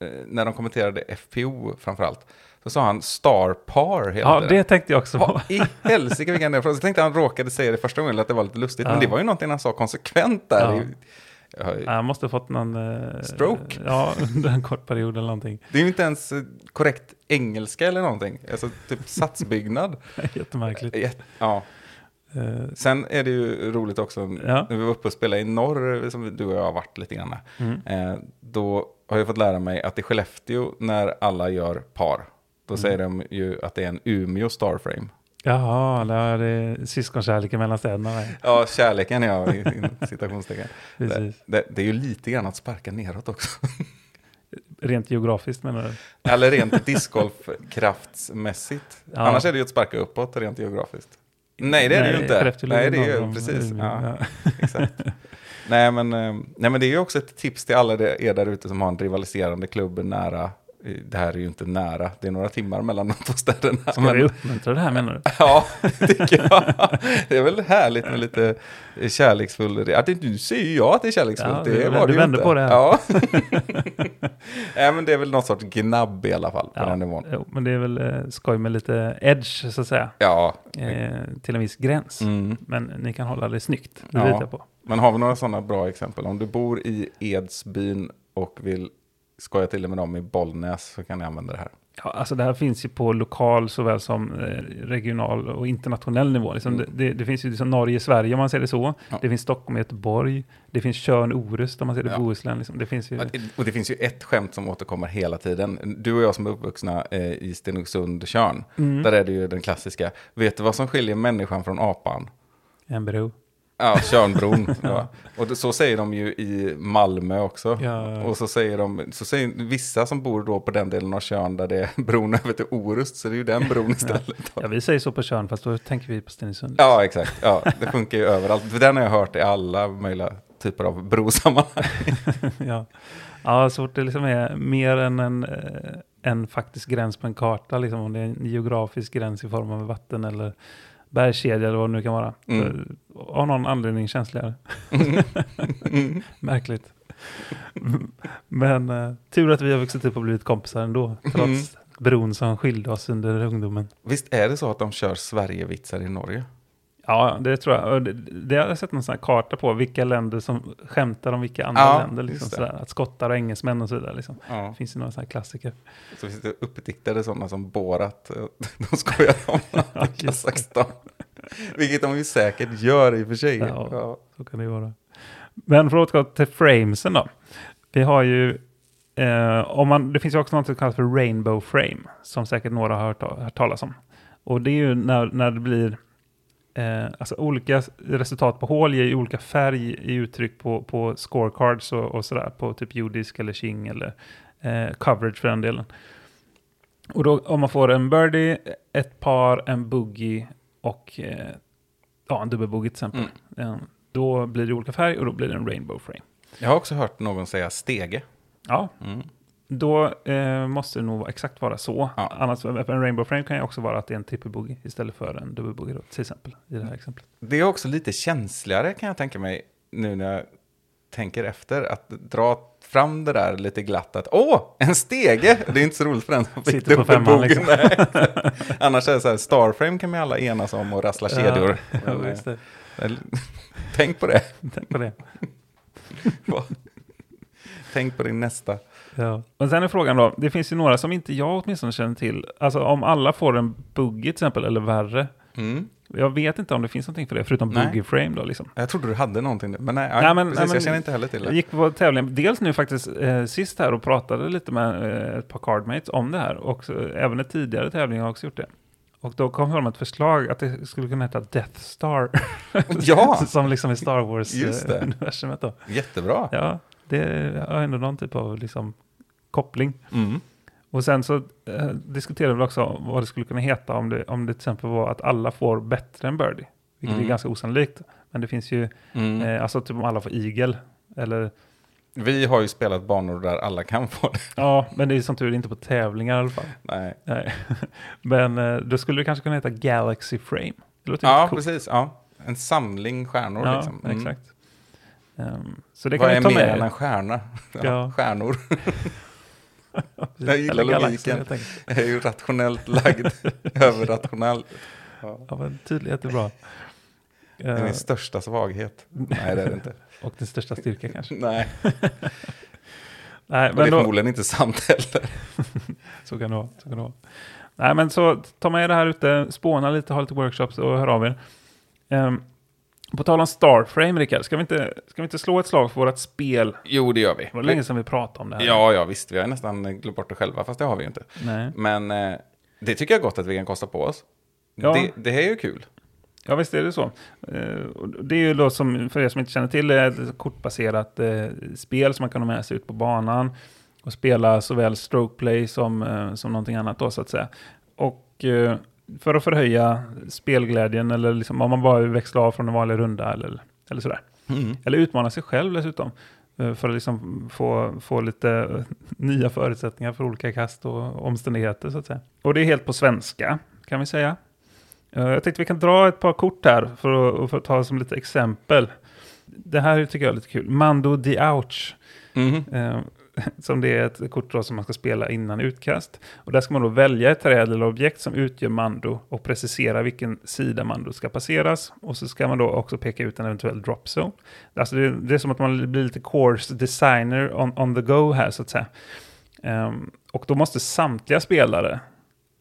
eh, när de kommenterade FPO framförallt, så sa han star par hela ja det tänkte jag också på. Vad i helsike vilken <laughs> det. Så tänkte han råkade säga det första gången att det var lite lustigt. Ja. Men det var ju någonting han sa konsekvent där. Ja. I- Ja, Han måste ha fått någon... eh, Stroke? Ja, <laughs> under en kort period eller någonting. Det är ju inte ens eh, korrekt engelska eller någonting. Alltså typ <laughs> satsbyggnad. Jättemärkligt. Jätte- Ja. Eh, Sen är det ju roligt också, Ja. när vi var uppe och spelade i norr, som du och jag har varit lite grann, Mm. eh, då har jag fått lära mig att i Skellefteå, när alla gör par, då Mm. säger de ju att det är en Umeå Starframe. Jaha, det är syskonkärleken mellan städerna. Ja, kärleken ja, i citationstecken. Det, det, det är ju lite grann att sparka neråt också. Rent geografiskt menar du? Eller rent discgolfkraftsmässigt. Ja. Annars är det ju att sparka uppåt rent geografiskt. Nej, det är det ju inte. Nej, det är ju precis. Ja. Exakt. nej, men, eh, nej, men det är ju också ett tips till alla er där ute som har en rivaliserande klubb nära. Det här är ju inte nära, det är några timmar mellan de två städerna. Ska men, vi uppmuntra det här menar du? <laughs> Ja, tycker jag. Det är väl härligt med lite kärleksfull... Ja, det, nu säger ju jag att det är kärleksfullt. Ja, det du- var du det ju vände inte. på det här. Ja. <laughs> <laughs> nej, men det är väl någon sorts gnabb i alla fall på den nivån. jo, men det är väl eh, skoj med lite edge så att säga. Ja. Eh, till en viss gräns. Mm. Men ni kan hålla det snyggt, det Ja. litar på. Men har vi några sådana bra exempel? Om du bor i Edsbyn och vill skoja till det med dem i Bollnäs så kan ni använda det här. Ja, alltså det här finns ju på lokal såväl som eh, regional och internationell nivå. Liksom Mm. det, det, det finns ju liksom Norge, Sverige om man ser det så. Ja. Det finns Stockholm, Göteborg. Det finns Tjörn, Orust om man ser det Ja. Bohuslän. Liksom. Det finns ju... Och det finns ju ett skämt som återkommer hela tiden. Du och jag som är uppvuxna eh, i Stenungsund, Tjörn, Mm. där är det ju den klassiska. Vet du vad som skiljer människan från apan? En bro. Ja, Tjörnbron. <laughs> ja. Och så säger de ju i Malmö också. Ja. Och så säger de, så säger vissa som bor då på den delen av Tjörn där det är <laughs> bron över till Orust, så det är ju den bron istället. Ja, vi säger så på Tjörn, fast då tänker vi på Stenungsund. Ja, exakt. Ja, det funkar ju överallt. För den har jag hört i alla möjliga typer av brosammanhang. <laughs> ja. ja, så fort det liksom är mer än en, eh, en faktisk gräns på en karta, liksom, om det är en geografisk gräns i form av vatten eller bergskedja eller vad det nu kan vara. Mm. Av någon anledning känsligare. <laughs> Märkligt. Men eh, tur att vi har vuxit upp och blivit kompisar ändå, trots Mm. bron som skilde oss under ungdomen. Visst är det så att de kör Sverigevitsar i Norge? Ja, det tror jag. Det, det har jag sett någon sån här karta på, vilka länder som skämtar om vilka andra Ja, länder. Liksom, sådär, att skottar och engelsmän och så vidare. Liksom. Ja. Det finns ju några sådana klassiker. Så finns det uppdiktade sådana som Borat. <laughs> De skojar om <laughs> Ja, Kazakstan. Vilket de ju säkert gör i och för sig. Ja. Ja. Så kan det ju vara. Men för att återgå till framesen då. Vi har ju, eh, om man, det finns ju också något som kallas för rainbow frame, som säkert några har hört, hört talas om. Och det är ju när, när det blir, eh, alltså olika resultat på hål ger ju olika färg i uttryck på, på scorecards och, och sådär, på typ jordisk eller king eller eh, coverage för den delen. Och då om man får en birdie, ett par, en boogie och eh, ja, en dubbelbogey till exempel. Mm. Eh, Då blir det olika färg och då blir det en rainbow frame. Jag har också hört någon säga stege. Ja, Mm. Då eh, måste det nog vara- exakt vara så. Ja. Annars, en rainbow frame kan ju också vara att det är en trippelbogey istället för en dubbelbogey då, till exempel. I det här exemplet. Det är också lite känsligare kan jag tänka mig nu när jag tänker efter. Att dra fram det där lite glatt att åh, en stege! Det är inte så roligt för den som fick Sitter på femman, liksom. Annars är det så här, Starframe kan vi alla enas om och rassla kedjor. <laughs> Ja, Men, det. eh, Tänk på det. Tänk på det. <laughs> Tänk på din nästa. Ja. Och sen är frågan då, det finns ju några som inte jag åtminstone känner till. Alltså om alla får en boogie till exempel, eller värre. Mm. Jag vet inte om det finns någonting för det, förutom Nej. boogie frame då liksom. Jag trodde du hade någonting, men nej, Nej, men- precis, nej, men- jag känner inte heller till Jag det. gick på tävlingen, dels nu faktiskt eh, sist här och pratade lite med eh, ett par cardmates om det här. Och så, även en tidigare tävling har jag också gjort det. Och då kom de ett förslag att det skulle kunna heta Death Star. Ja! <laughs> Som liksom i Star. Wars-universumet då. Jättebra. Ja, det har ändå någon typ av liksom, koppling. Mm. Och sen så eh, diskuterade vi också vad det skulle kunna heta om det, om det till exempel var att alla får bättre än birdie. Vilket Mm. är ganska osannolikt. Men det finns ju, Mm. eh, alltså typ om alla får eagle. Eller, Vi har ju spelat banor där alla kan få det. ja, men det är som tur inte på tävlingar i alla fall. Nej. Nej. <laughs> men eh, då skulle det kanske kunna heta Galaxy Frame. Det låter Ja, precis. Ja. En samling stjärnor Ja, liksom. Mm. exakt. Ehm, så det kan Vad är ta mer med. än en stjärna? <laughs> Ja, Ja. Stjärnor. <laughs> Jag gillar Eller logiken. enkelt. Jag är ju rationellt lagd. <laughs> Överrationell. Ja. Ja, men tydlighet är bra. Det är Eh, min största svaghet. Nej, det är det inte. och din största styrka kanske. Nej, Nej, och det men är då, förmodligen inte sant heller. så kan det vara. Så kan det vara. Nej, men så ta med det här ute, spåna lite, ha lite workshops och hör av er. Ehm, på tal om Starframe, Rickard, ska vi, inte, ska vi inte slå ett slag för vårt spel? Jo, det gör vi. Det var länge sedan vi pratade om det här. Ja, ja, visst. Vi har nästan glömt bort det själva, fast det har vi ju inte. Nej. Men eh, det tycker jag gott att vi kan kosta på oss. Ja. Det, det här är ju kul. Ja, visst är det så. Eh, det är ju då som, för er som inte känner till det, ett kortbaserat eh, spel som man kan ha med sig ut på banan och spela såväl strokeplay som, eh, som någonting annat då så att säga. Och för att förhöja spelglädjen eller liksom om man bara vill växla av från en vanlig runda eller, eller sådär. Mm. Eller utmana sig själv dessutom. eh, För att liksom få, få lite eh, nya förutsättningar för olika kast och omständigheter så att säga. Och det är helt på svenska kan vi säga. Eh, Jag tänkte vi kan dra ett par kort här för att, för att ta som lite exempel. Det här tycker jag är lite kul. Mando di Ouch. Mhm. <laughs> Som det är ett kort då som man ska spela innan utkast. Och där ska man då välja ett träd eller objekt som utgör mando och precisera vilken sida mando ska passeras. Och så ska man då också peka ut en eventuell drop zone. Alltså det, det är som att man blir lite course designer on, on the go här så att säga. Um, och då måste samtliga spelare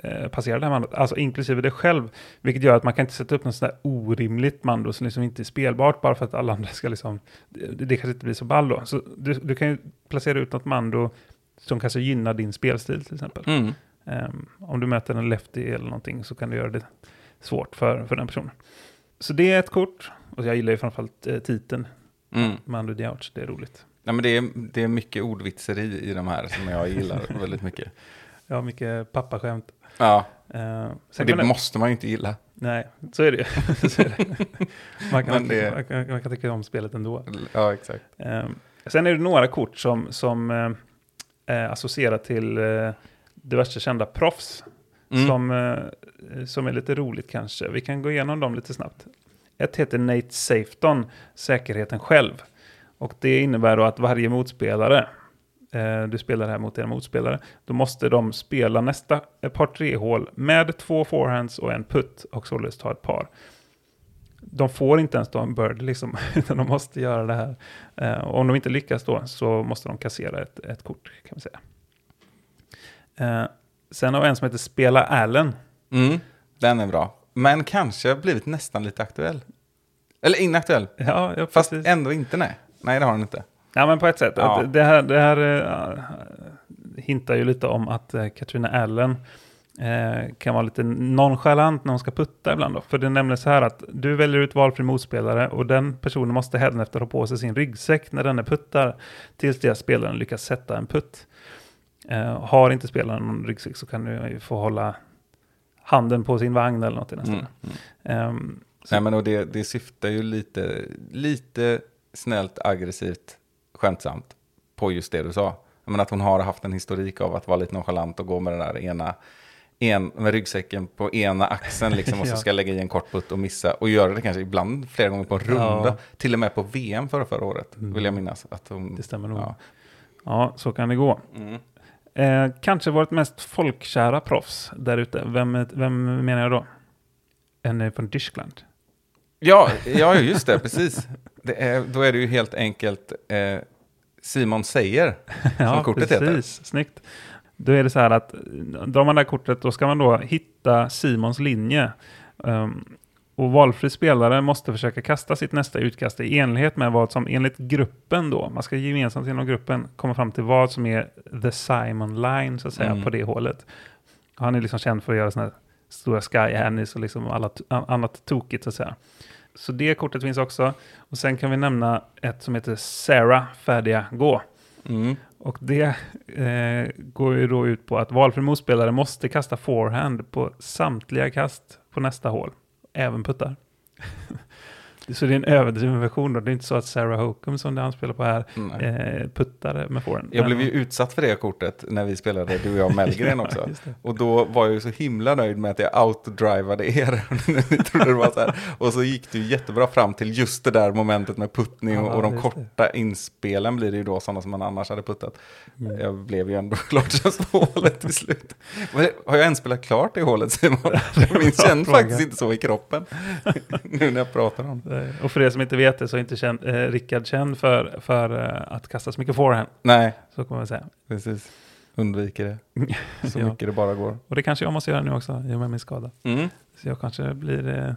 eh, passera det här mandot, alltså inklusive det själv. Vilket gör att man kan inte sätta upp något sånt där orimligt mando som liksom inte är spelbart bara för att alla andra ska liksom, det, det kanske inte blir så ball då. Så du, du kan ju placera ut något mando som kanske gynnar din spelstil till exempel. Mm. Ehm, om du möter en lefty eller någonting så kan du göra det svårt för, för den personen. Så det är ett kort, och jag gillar ju framförallt eh, titeln, Mm. Mando Ouch, det är roligt. Nej, men det, är, det är mycket ordvitseri i de här som jag gillar väldigt mycket. <laughs> Har mycket pappaskämt. Ja, Uh, och det måste man ju inte gilla. Nej, så är det ju. <laughs> Man, kan, det- man, kan, man kan tycka om spelet ändå. Ja, exakt. Eh, sen är det några kort som, som eh, är associerat till eh, diverse kända proffs. Mm. Som, eh, som är lite roligt kanske. Vi kan gå igenom dem lite snabbt. Ett heter Nate Safeton, säkerheten själv. Och det innebär då att varje motspelare, eh, du spelar här mot en motspelare, då måste de spela nästa par tre hål med två forehands och en putt och således ta ett par. de får inte ens då en bird, liksom, <laughs> utan de måste göra det här. Eh, och om de inte lyckas då så måste de kassera ett, ett kort, kan vi säga. Eh, sen har vi en som heter Spela Allen. Mm, den är bra. Men kanske blivit nästan lite aktuell. Eller inaktuell. Ja, ja Fast ändå inte nej. Nej, det har den inte. Ja, men på ett sätt. Ja. Det här, det här eh, hintar ju lite om att uh, Katrina Allen eh, kan vara lite nonchalant när hon ska putta ibland. Då. För det är nämligen så här att du väljer ut valfri motspelare och den personen måste hädanefter ha på sig sin ryggsäck när den puttar tills det spelaren lyckas sätta en putt. Har inte spelaren någon ryggsäck så kan du få hålla handen på sin vagn eller något i den Mm. Mm. Så- Nej, men och det, det syftar ju lite, lite snällt, aggressivt, skämtsamt på just det du sa. Men att hon har haft en historik av att vara lite nonchalant och gå med den där ena, en, med ryggsäcken på ena axeln liksom, och så <laughs> ska lägga i en kort putt och missa. Och göra det kanske ibland flera gånger på en runda. Ja. Till och med på VM förra, förra året, Mm. vill jag minnas. Att hon, Det stämmer nog. Ja. Ja, så kan det gå. Mm. Eh, kanske vårt mest folkkära proffs där ute. Vem, vem menar jag då? En eh, från Tyskland. Ja, ja, just det, precis. Det är, då är det ju helt enkelt eh, Simon säger som kortet heter. precis. Snyggt. Då är det så här att drar man det här kortet då ska man då hitta Simons linje. Um, och valfri spelare måste försöka kasta sitt nästa utkast i enlighet med vad som enligt gruppen då, man ska gemensamt inom gruppen komma fram till vad som är the Simon line så att säga Mm. på det hålet. Han är liksom känd för att göra sådana här stora sky hannies och liksom alla, annat tokigt så att säga. Så det kortet finns också. Och sen kan vi nämna ett som heter Sarah färdiga gå. Mm. Och det eh, går ju då ut på att valfri motspelare måste kasta forehand på samtliga kast på nästa hål. Även puttar. <laughs> så det är en överdriven version då. Det är inte så att Sarah Hokum som det han spelar på här eh, puttar med forehand. Jag blev ju utsatt för det kortet när vi spelade, du och jag Mellgren <laughs> Ja, också. det. Och då var jag ju så himla nöjd med att jag outdrivade er. <laughs> Ni trodde det var så här. Och så gick det ju jättebra fram till just det där momentet med puttning och, Ja, och de just det. korta inspelen blir det ju då sådana som man annars hade puttat. Mm. Jag blev ju ändå <laughs> klart på hålet till slut. Men har jag ens spelat klart i hålet Simon? Jag minns känns faktiskt inte så i kroppen. nu när jag pratar om det. Eh, Och för er som inte vet det så är inte känd, eh, Rickard känd för, för eh, att kasta så mycket forehand. Nej, Så kommer man säga. precis. Undviker det <laughs> så Ja. mycket det bara går. Och det kanske jag måste göra nu också i och med min skada. Mm. Så jag kanske blir, eh,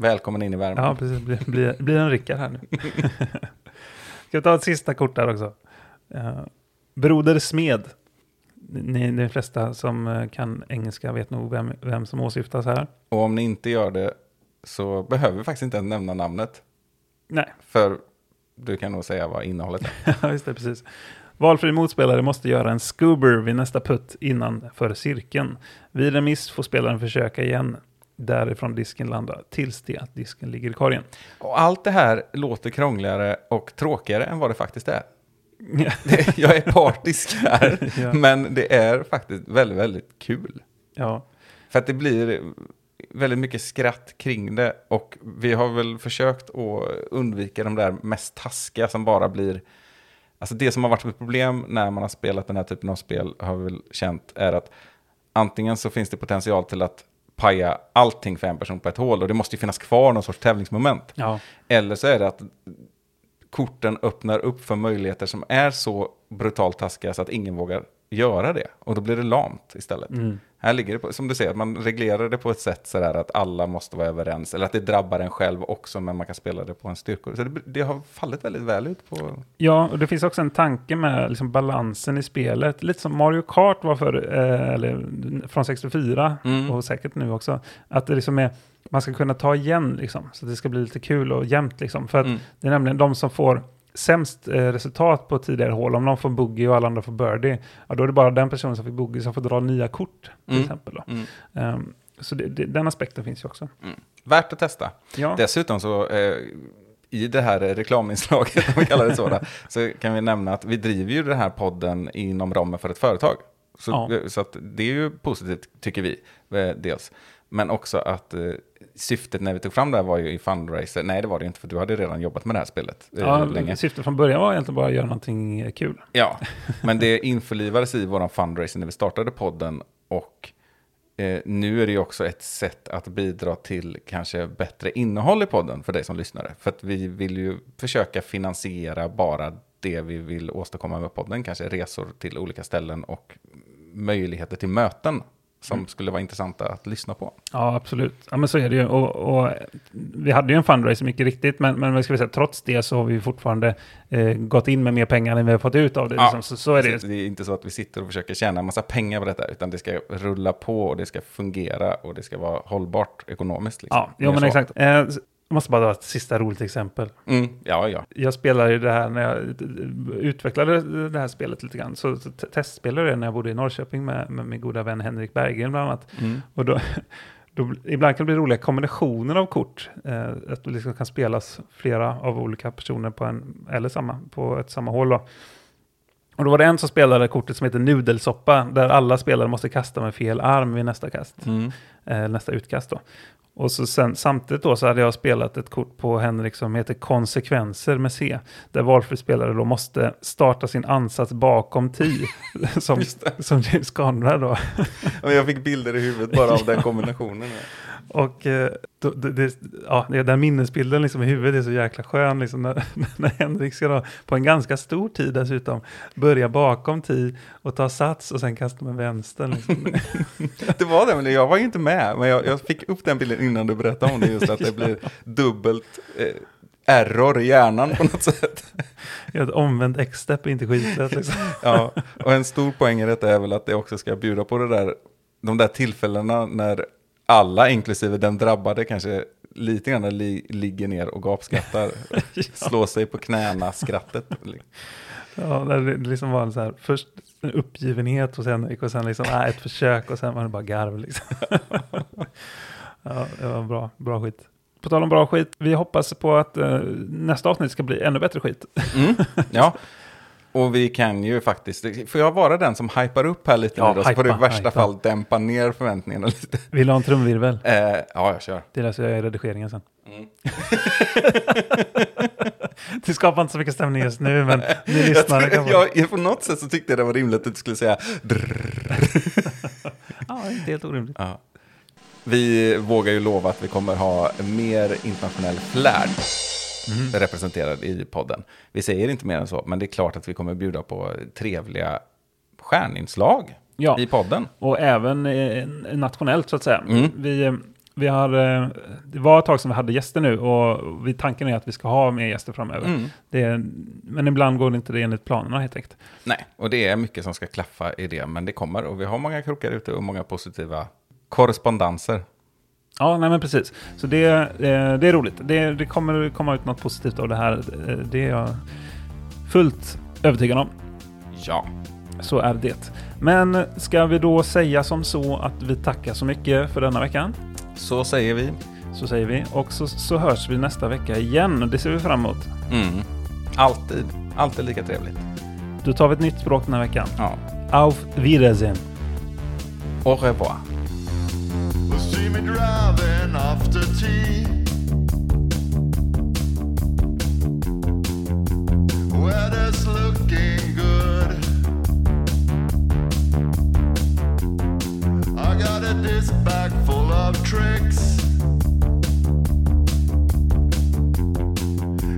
Välkommen in i värmen. ja precis, blir, blir, blir en Rickard här nu. <laughs> Ska vi ta ett sista kort där också? Uh, Broder Smed. Ni, de flesta som eh, kan engelska vet nog vem, vem som åsyftas här. Och om ni inte gör det så behöver vi faktiskt inte ens nämna namnet. Nej, För du kan nog säga vad innehållet är. <laughs> Ja, just det, precis. Valfri motspelare måste göra en scuber vid nästa putt innanför cirkeln. Vid remiss får spelaren försöka igen därifrån disken landar tills det att disken ligger i korgen. Och allt det här låter krångligare och tråkigare än vad det faktiskt är. Ja. Det- <laughs> Jag är partisk här, <laughs> Ja. men det är faktiskt väldigt, väldigt kul. Ja, För att det blir väldigt mycket skratt kring det och vi har väl försökt att undvika de där mest taskiga som bara blir... Alltså det som har varit ett problem när man har spelat den här typen av spel har vi väl känt är att antingen så finns det potential till att paja allting för en person på ett hål och det måste ju finnas kvar någon sorts tävlingsmoment. ja, Eller så är det att korten öppnar upp för möjligheter som är så brutalt taskiga så att ingen vågar göra det. Och då blir det lamt istället. mm. Här ligger det på, som du säger, att man reglerar det på ett sätt sådär att alla måste vara överens. Eller att det drabbar en själv också, men man kan spela det på en styrkor. Så det, det har fallit väldigt väl ut på... ja, och det finns också en tanke med liksom balansen i spelet. Lite som Mario Kart var för, eh, eller från 64 Mm. och säkert nu också. Att det liksom är, man ska kunna ta igen liksom, så det ska bli lite kul och jämnt liksom. För att Mm. Det är nämligen de som får sämst eh, resultat på tidigare hål. Om någon får boogie och alla andra får birdie, ja, då är det bara den personen som fick boogie som får dra nya kort. Till Mm. exempel då. Mm. Ehm, så det, det, den aspekten finns ju också. Värt att testa. Ja, Dessutom så, eh, i det här reklaminslaget, om vi kallar det så, <laughs> så kan vi nämna att vi driver ju den här podden inom ramen för ett företag. Så, Ja. så att det är ju positivt, tycker vi, eh, dels. Men också att eh, syftet när vi tog fram det här var ju i fundraiser. Nej, det var det inte, för du hade redan jobbat med det här spelet eh, ja, länge. syftet från början var egentligen bara att göra någonting eh, kul. Ja, <laughs> men det införlivades i våran fundraiser när vi startade podden och eh, nu är det ju också ett sätt att bidra till kanske bättre innehåll i podden för dig som lyssnare. För att vi vill ju försöka finansiera bara det vi vill åstadkomma med podden, kanske resor till olika ställen och möjligheter till möten som skulle vara intressanta att lyssna på. Ja, absolut. Ja, men så är det ju. Och, och vi hade ju en fundraiser mycket riktigt, men, men ska vi säga, trots det så har vi fortfarande eh, gått in med mer pengar än vi har fått ut av det. Ja, liksom. så, så är det. Det är inte så att vi sitter och försöker tjäna en massa pengar på detta, utan det ska rulla på och det ska fungera och det ska vara hållbart ekonomiskt. Liksom. Ja, jo, men så. exakt. Eh, jag måste bara dra ett sista roligt exempel. Mm, ja, ja. Jag spelade ju det här när jag utvecklade det här spelet lite grann. Så testspelade jag det när jag bodde i Norrköping med, med min goda vän Henrik Berggren bland annat. Mm. Och då, <laughs> då, ibland kan det bli roliga kombinationer av kort. Eh, att det liksom kan spelas flera av olika personer på en, eller samma, på ett samma hål. Då. Och då var det en som spelade kortet som heter Nudelsoppa, där alla spelare måste kasta med fel arm vid nästa kast, Mm. eh, nästa utkast. Då. Och så sen, samtidigt då så hade jag spelat ett kort på Henrik som heter Konsekvenser med C, där valfri spelare då måste starta sin ansats bakom 10, <laughs> som, som James Conrad då. <laughs> Jag fick bilder i huvudet bara av den kombinationen. Och eh, då, det, ja, den minnesbilden liksom i huvudet är så jäkla skön. Liksom <laughs> när, när Henrik ska då, på en ganska stor tid dessutom, börja bakom tid och ta sats och sen kasta med vänstern. Liksom. <laughs> Det var det, men jag var ju inte med. Men jag, jag fick upp den bilden innan du berättade om det, just att det <laughs> blir dubbelt eh, error i hjärnan på något sätt. Ett omvänt X-step är inte skitlätt. Liksom. Ja, och en stor poäng i detta är väl att det också ska bjuda på det där, de där tillfällena när alla, inklusive den drabbade, kanske lite grann li, ligger ner och gapskrattar. <laughs> Slår sig på knäna, skrattet. Ja, det liksom var så här, först en uppgivenhet hos Henrik och sen liksom, äh, ett försök och sen var det bara garv. Liksom. <laughs> ja, det var bra, bra skit. På tal om bra skit, vi hoppas på att eh, nästa avsnitt ska bli ännu bättre skit. Mm, ja. <laughs> Och vi kan ju faktiskt, får jag vara den som hypar upp här lite Ja, nu då, så får du i värsta hypa. fall dämpa ner förväntningarna <laughs> lite. Vill du ha en trumvirvel? Eh, ja, jag kör. Det läser jag i redigeringen sen. Mm. <laughs> det skapar inte så mycket stämning just nu, men <laughs> ni lyssnare kan få... jag, jag, på något sätt så tyckte jag det var rimligt att du skulle säga. Ja, inte helt orimligt. Ja. Vi vågar ju lova att vi kommer ha mer internationell flärd representerad i podden. Vi säger inte mer än så, men det är klart att vi kommer bjuda på trevliga stjärninslag Ja. i podden. Och även eh, nationellt så att säga. Mm. Vi, eh, vi har, eh, det var ett tag som vi hade gäster nu och vi, tanken är att vi ska ha mer gäster framöver. Mm. Det men ibland går det inte det enligt planerna helt enkelt. Nej, och det är mycket som ska klaffa i det, men det kommer. Och vi har många krokar ute och många positiva korrespondenser. Ja, nej men precis. Så det, eh, det är roligt. Det, det kommer komma ut något positivt av det här. Eh, Det är jag fullt övertygad om. Ja, Så är det. Men ska vi då säga som så att vi tackar så mycket för denna veckan? så säger vi. Så säger vi. Och så, så hörs vi nästa vecka igen. Det ser vi fram emot. Mm. Alltid, alltid lika trevligt. Då tar vi ett nytt språk den här veckan. Ja. Auf Wiedersehen. Au revoir. Driving after tea. Weather's looking good. I got a disc bag full of tricks.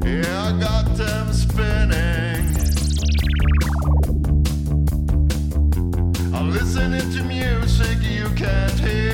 Yeah, I got them spinning. I'm listening to music you can't hear.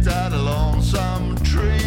That along some tree.